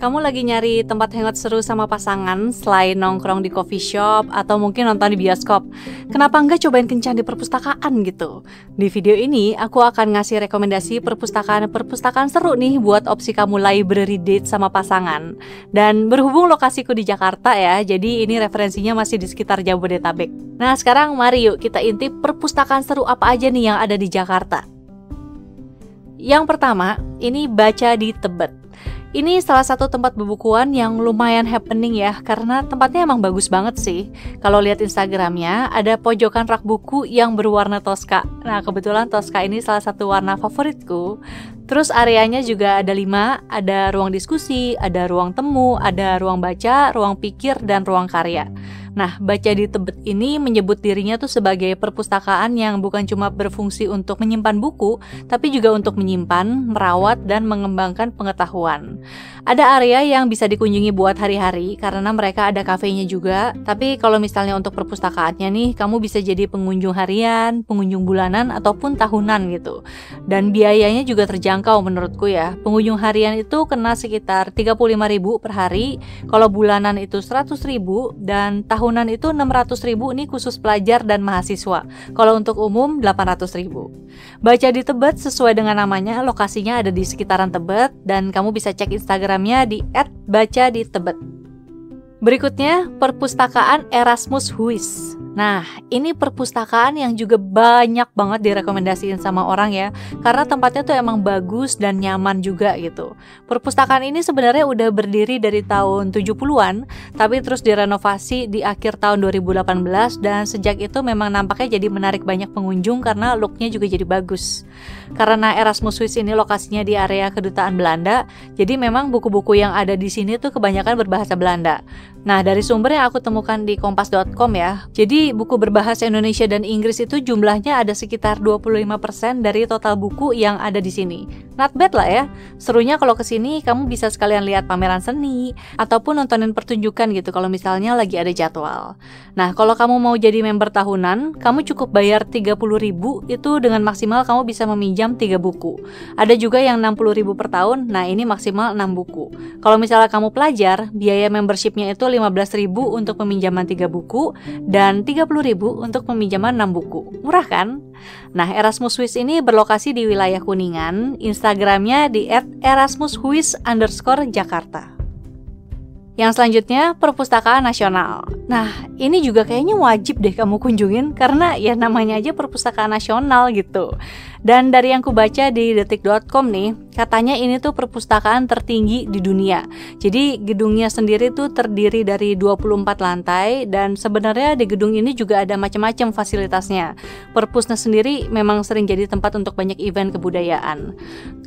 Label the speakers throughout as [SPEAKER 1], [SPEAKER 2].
[SPEAKER 1] Kamu lagi nyari tempat hangout seru sama pasangan selain nongkrong di coffee shop atau mungkin nonton di bioskop. Kenapa enggak cobain kencan di perpustakaan gitu? Di video ini aku akan ngasih rekomendasi perpustakaan-perpustakaan seru nih buat opsi kamu library date sama pasangan. Dan berhubung lokasiku di Jakarta ya, jadi ini referensinya masih di sekitar Jabodetabek. Nah sekarang mari yuk kita intip perpustakaan seru apa aja nih yang ada di Jakarta. Yang pertama, ini baca di Tebet. Ini salah satu tempat bubukuan yang lumayan happening ya, karena tempatnya emang bagus banget sih. Kalau lihat Instagramnya, ada pojokan rak buku yang berwarna toska. Nah, kebetulan toska ini salah satu warna favoritku. Terus areanya juga ada lima, ada ruang diskusi, ada ruang temu, ada ruang baca, ruang pikir, dan ruang karya. Nah, baca di Tebet ini menyebut dirinya tuh sebagai perpustakaan yang bukan cuma berfungsi untuk menyimpan buku, tapi juga untuk menyimpan, merawat, dan mengembangkan pengetahuan. Ada area yang bisa dikunjungi buat hari-hari karena mereka ada kafenya juga. Tapi kalau misalnya untuk perpustakaannya nih, kamu bisa jadi pengunjung harian, pengunjung bulanan ataupun tahunan gitu. Dan biayanya juga terjangkau menurutku ya. Pengunjung harian itu kena sekitar 35.000 per hari, kalau bulanan itu 100.000 dan tahunan itu 600.000 ini khusus pelajar dan mahasiswa. Kalau untuk umum 800.000. Baca di Tebet sesuai dengan namanya, lokasinya ada di sekitaran Tebet dan kamu bisa cek Instagram Instagramnya di @baca-di-tebet. Berikutnya, perpustakaan Erasmus Huis. Nah, ini perpustakaan yang juga banyak banget direkomendasiin sama orang ya, karena tempatnya tuh emang bagus dan nyaman juga gitu. Perpustakaan ini sebenarnya udah berdiri dari tahun 70-an, tapi terus direnovasi di akhir tahun 2018 dan sejak itu memang nampaknya jadi menarik banyak pengunjung karena looknya juga jadi bagus. Karena Erasmus Swiss ini lokasinya di area kedutaan Belanda, jadi memang buku-buku yang ada di sini tuh kebanyakan berbahasa Belanda. Nah, dari sumber yang aku temukan di kompas.com ya, jadi buku berbahasa Indonesia dan Inggris itu jumlahnya ada sekitar 25% dari total buku yang ada di sini. Not bad lah ya. Serunya kalau ke sini kamu bisa sekalian lihat pameran seni ataupun nontonin pertunjukan gitu kalau misalnya lagi ada jadwal. Nah, kalau kamu mau jadi member tahunan, kamu cukup bayar 30.000 itu dengan maksimal kamu bisa meminjam 3 buku. Ada juga yang 60.000 per tahun. Nah, ini maksimal 6 buku. Kalau misalnya kamu pelajar, biaya membershipnya itu 15.000 untuk peminjaman 3 buku dan 30.000 untuk peminjaman 6 buku. Murah kan? Nah, Erasmus Swiss ini berlokasi di wilayah Kuningan. Instagramnya di @erasmushuis underscore Jakarta. Yang selanjutnya, Perpustakaan Nasional. Nah, ini juga kayaknya wajib deh kamu kunjungin karena ya namanya aja Perpustakaan Nasional gitu. Dan dari yang ku baca di detik.com nih, katanya ini tuh perpustakaan tertinggi di dunia. Jadi gedungnya sendiri tuh terdiri dari 24 lantai dan sebenarnya di gedung ini juga ada macam-macam fasilitasnya. Perpusnas sendiri memang sering jadi tempat untuk banyak event kebudayaan.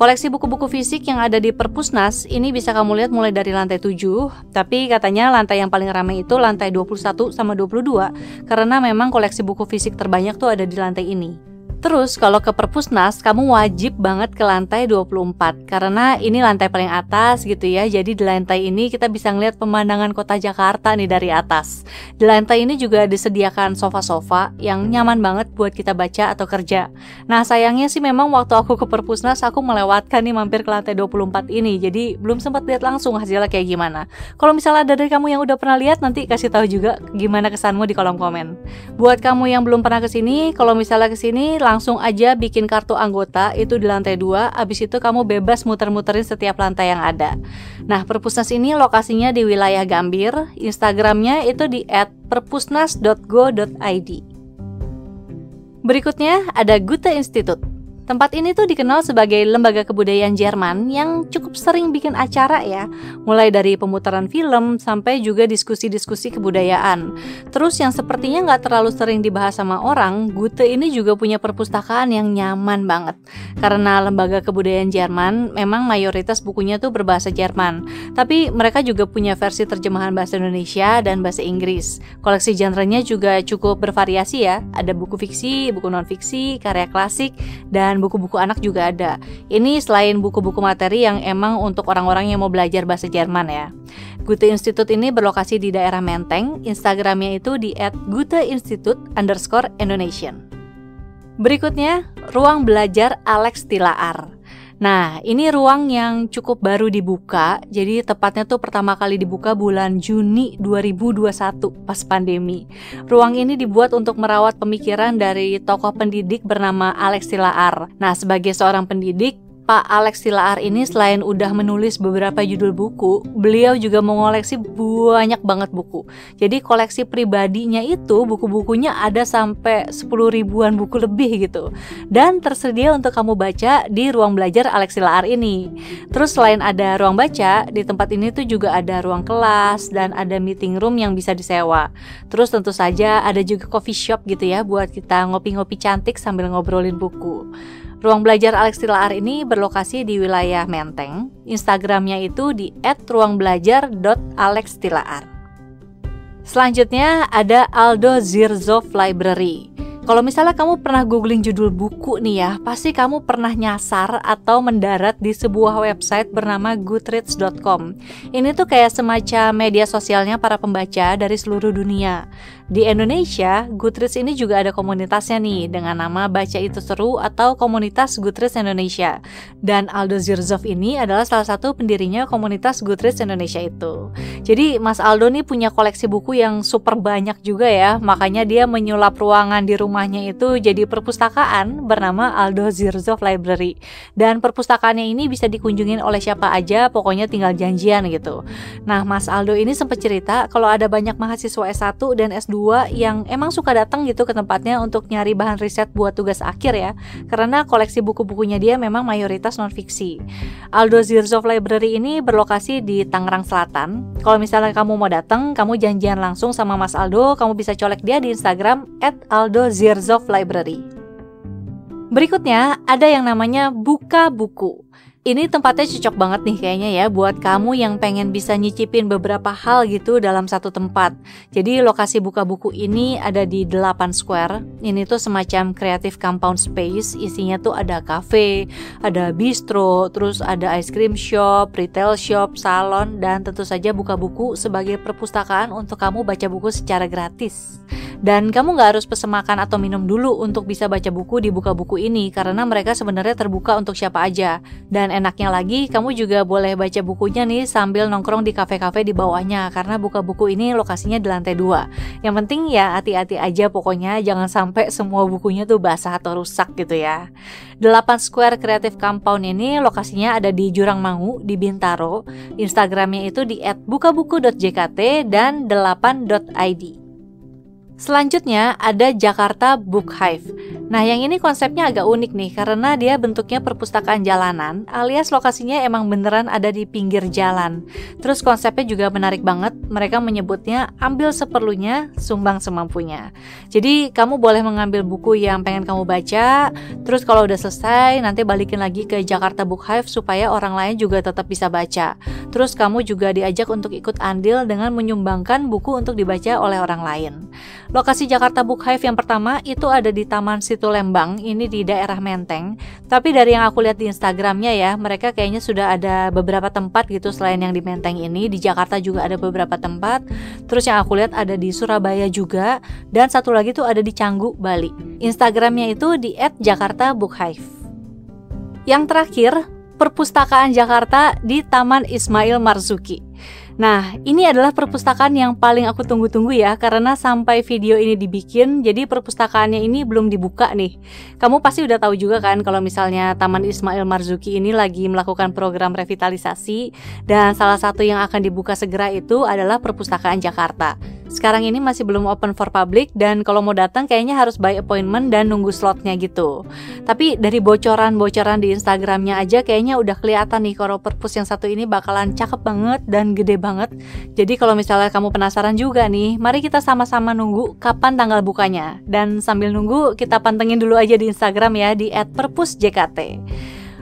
[SPEAKER 1] Koleksi buku-buku fisik yang ada di Perpusnas ini bisa kamu lihat mulai dari lantai 7, tapi katanya lantai yang paling ramai itu lantai 21 sama 22 karena memang koleksi buku fisik terbanyak tuh ada di lantai ini. Terus kalau ke perpusnas kamu wajib banget ke lantai 24 karena ini lantai paling atas gitu ya. Jadi di lantai ini kita bisa ngeliat pemandangan kota Jakarta nih dari atas. Di lantai ini juga disediakan sofa-sofa yang nyaman banget buat kita baca atau kerja. Nah sayangnya sih memang waktu aku ke perpusnas aku melewatkan nih mampir ke lantai 24 ini. Jadi belum sempat lihat langsung hasilnya kayak gimana. Kalau misalnya ada dari kamu yang udah pernah lihat nanti kasih tahu juga gimana kesanmu di kolom komen. Buat kamu yang belum pernah ke sini, kalau misalnya ke sini langsung aja bikin kartu anggota itu di lantai 2 Abis itu kamu bebas muter-muterin setiap lantai yang ada. Nah perpusnas ini lokasinya di wilayah Gambir Instagramnya itu di @perpusnas.go.id Berikutnya ada Gute Institute Tempat ini tuh dikenal sebagai lembaga kebudayaan Jerman yang cukup sering bikin acara ya, mulai dari pemutaran film sampai juga diskusi-diskusi kebudayaan. Terus yang sepertinya nggak terlalu sering dibahas sama orang, Gute ini juga punya perpustakaan yang nyaman banget. Karena lembaga kebudayaan Jerman memang mayoritas bukunya tuh berbahasa Jerman, tapi mereka juga punya versi terjemahan bahasa Indonesia dan bahasa Inggris. Koleksi genrenya juga cukup bervariasi ya, ada buku fiksi, buku non fiksi, karya klasik, dan buku-buku anak juga ada. Ini selain buku-buku materi yang emang untuk orang-orang yang mau belajar bahasa Jerman ya. Gute Institute ini berlokasi di daerah Menteng, Instagramnya itu di @guteinstitute underscore. Berikutnya, ruang belajar Alex Tilaar. Nah, ini ruang yang cukup baru dibuka. Jadi tepatnya tuh pertama kali dibuka bulan Juni 2021 pas pandemi. Ruang ini dibuat untuk merawat pemikiran dari tokoh pendidik bernama Alex Tilaar. Nah, sebagai seorang pendidik, Pak Alex Silaar ini selain udah menulis beberapa judul buku, beliau juga mengoleksi banyak banget buku. Jadi koleksi pribadinya itu buku-bukunya ada sampai 10 ribuan buku lebih gitu. Dan tersedia untuk kamu baca di ruang belajar Alex Silaar ini. Terus selain ada ruang baca, di tempat ini tuh juga ada ruang kelas dan ada meeting room yang bisa disewa. Terus tentu saja ada juga coffee shop gitu ya buat kita ngopi-ngopi cantik sambil ngobrolin buku. Ruang belajar Alex Tilaar ini berlokasi di wilayah Menteng. Instagramnya itu di @ruangbelajar.alextilaar. Selanjutnya ada Aldo Zirzov Library. Kalau misalnya kamu pernah googling judul buku nih ya, pasti kamu pernah nyasar atau mendarat di sebuah website bernama goodreads.com. Ini tuh kayak semacam media sosialnya para pembaca dari seluruh dunia. Di Indonesia, Goodreads ini juga ada komunitasnya nih dengan nama Baca Itu Seru atau Komunitas Goodreads Indonesia. Dan Aldo Zirzov ini adalah salah satu pendirinya komunitas Goodreads Indonesia itu. Jadi Mas Aldo nih punya koleksi buku yang super banyak juga ya, makanya dia menyulap ruangan di rumahnya itu jadi perpustakaan bernama Aldo Zirzov Library. Dan perpustakaannya ini bisa dikunjungin oleh siapa aja, pokoknya tinggal janjian gitu. Nah, Mas Aldo ini sempat cerita kalau ada banyak mahasiswa S1 dan S2 yang emang suka datang gitu ke tempatnya untuk nyari bahan riset buat tugas akhir ya karena koleksi buku-bukunya dia memang mayoritas non fiksi. Aldo Zirzov Library ini berlokasi di Tangerang Selatan. Kalau misalnya kamu mau datang, kamu janjian langsung sama Mas Aldo, kamu bisa colek dia di Instagram @aldozirzov_library. Berikutnya ada yang namanya buka buku. Ini tempatnya cocok banget nih kayaknya ya buat kamu yang pengen bisa nyicipin beberapa hal gitu dalam satu tempat. Jadi lokasi buka buku ini ada di 8 Square. Ini tuh semacam creative compound space, isinya tuh ada cafe, ada bistro, terus ada ice cream shop, retail shop, salon, dan tentu saja buka buku sebagai perpustakaan untuk kamu baca buku secara gratis. Dan kamu nggak harus pesen makan atau minum dulu untuk bisa baca buku di buka buku ini karena mereka sebenarnya terbuka untuk siapa aja. Dan enaknya lagi, kamu juga boleh baca bukunya nih sambil nongkrong di kafe-kafe di bawahnya karena buka buku ini lokasinya di lantai dua. Yang penting ya hati-hati aja pokoknya jangan sampai semua bukunya tuh basah atau rusak gitu ya. 8 Square Creative Compound ini lokasinya ada di Jurang Mangu di Bintaro. Instagramnya itu di @bukabuku.jkt dan 8.id. Selanjutnya ada Jakarta Book Hive. Nah, yang ini konsepnya agak unik nih karena dia bentuknya perpustakaan jalanan alias lokasinya emang beneran ada di pinggir jalan. Terus konsepnya juga menarik banget. Mereka menyebutnya ambil seperlunya, sumbang semampunya. Jadi, kamu boleh mengambil buku yang pengen kamu baca, terus kalau udah selesai nanti balikin lagi ke Jakarta Book Hive supaya orang lain juga tetap bisa baca. Terus kamu juga diajak untuk ikut andil dengan menyumbangkan buku untuk dibaca oleh orang lain. Lokasi Jakarta Book Hive yang pertama itu ada di Taman Situ Lembang, ini di daerah Menteng. Tapi dari yang aku lihat di Instagramnya ya, mereka kayaknya sudah ada beberapa tempat gitu selain yang di Menteng ini. Di Jakarta juga ada beberapa tempat. Terus yang aku lihat ada di Surabaya juga, dan satu lagi tuh ada di Canggu, Bali. Instagramnya itu di @jakarta_bookhive. Yang terakhir, Perpustakaan Jakarta di Taman Ismail Marzuki. Nah, ini adalah perpustakaan yang paling aku tunggu-tunggu ya karena sampai video ini dibikin jadi perpustakaannya ini belum dibuka nih. Kamu pasti udah tahu juga kan kalau misalnya Taman Ismail Marzuki ini lagi melakukan program revitalisasi dan salah satu yang akan dibuka segera itu adalah perpustakaan Jakarta. Sekarang ini masih belum open for public dan kalau mau datang kayaknya harus by appointment dan nunggu slotnya gitu. Tapi dari bocoran-bocoran di Instagramnya aja kayaknya udah kelihatan nih kalau perpus yang satu ini bakalan cakep banget dan gede banget. Jadi kalau misalnya kamu penasaran juga nih, mari kita sama-sama nunggu kapan tanggal bukanya. Dan sambil nunggu kita pantengin dulu aja di Instagram ya di @perpusjkt.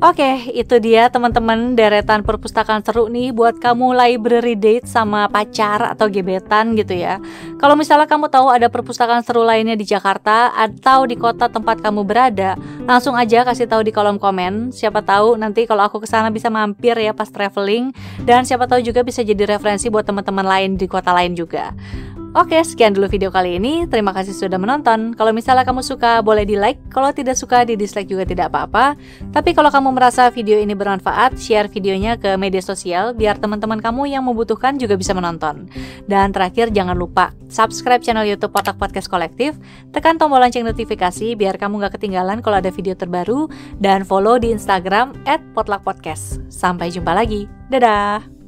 [SPEAKER 1] Oke, itu dia teman-teman deretan perpustakaan seru nih buat kamu library date sama pacar atau gebetan gitu ya. Kalau misalnya kamu tahu ada perpustakaan seru lainnya di Jakarta atau di kota tempat kamu berada, langsung aja kasih tahu di kolom komen. Siapa tahu nanti kalau aku ke sana bisa mampir ya pas traveling dan siapa tahu juga bisa jadi referensi buat teman-teman lain di kota lain juga. Oke, sekian dulu video kali ini. Terima kasih sudah menonton. Kalau misalnya kamu suka, boleh di like. Kalau tidak suka, di dislike juga tidak apa-apa. Tapi kalau kamu merasa video ini bermanfaat, share videonya ke media sosial biar teman-teman kamu yang membutuhkan juga bisa menonton. Dan terakhir, jangan lupa subscribe channel YouTube Potak Podcast Kolektif, tekan tombol lonceng notifikasi biar kamu gak ketinggalan kalau ada video terbaru, dan follow di Instagram @potlakpodcast. Sampai jumpa lagi. Dadah.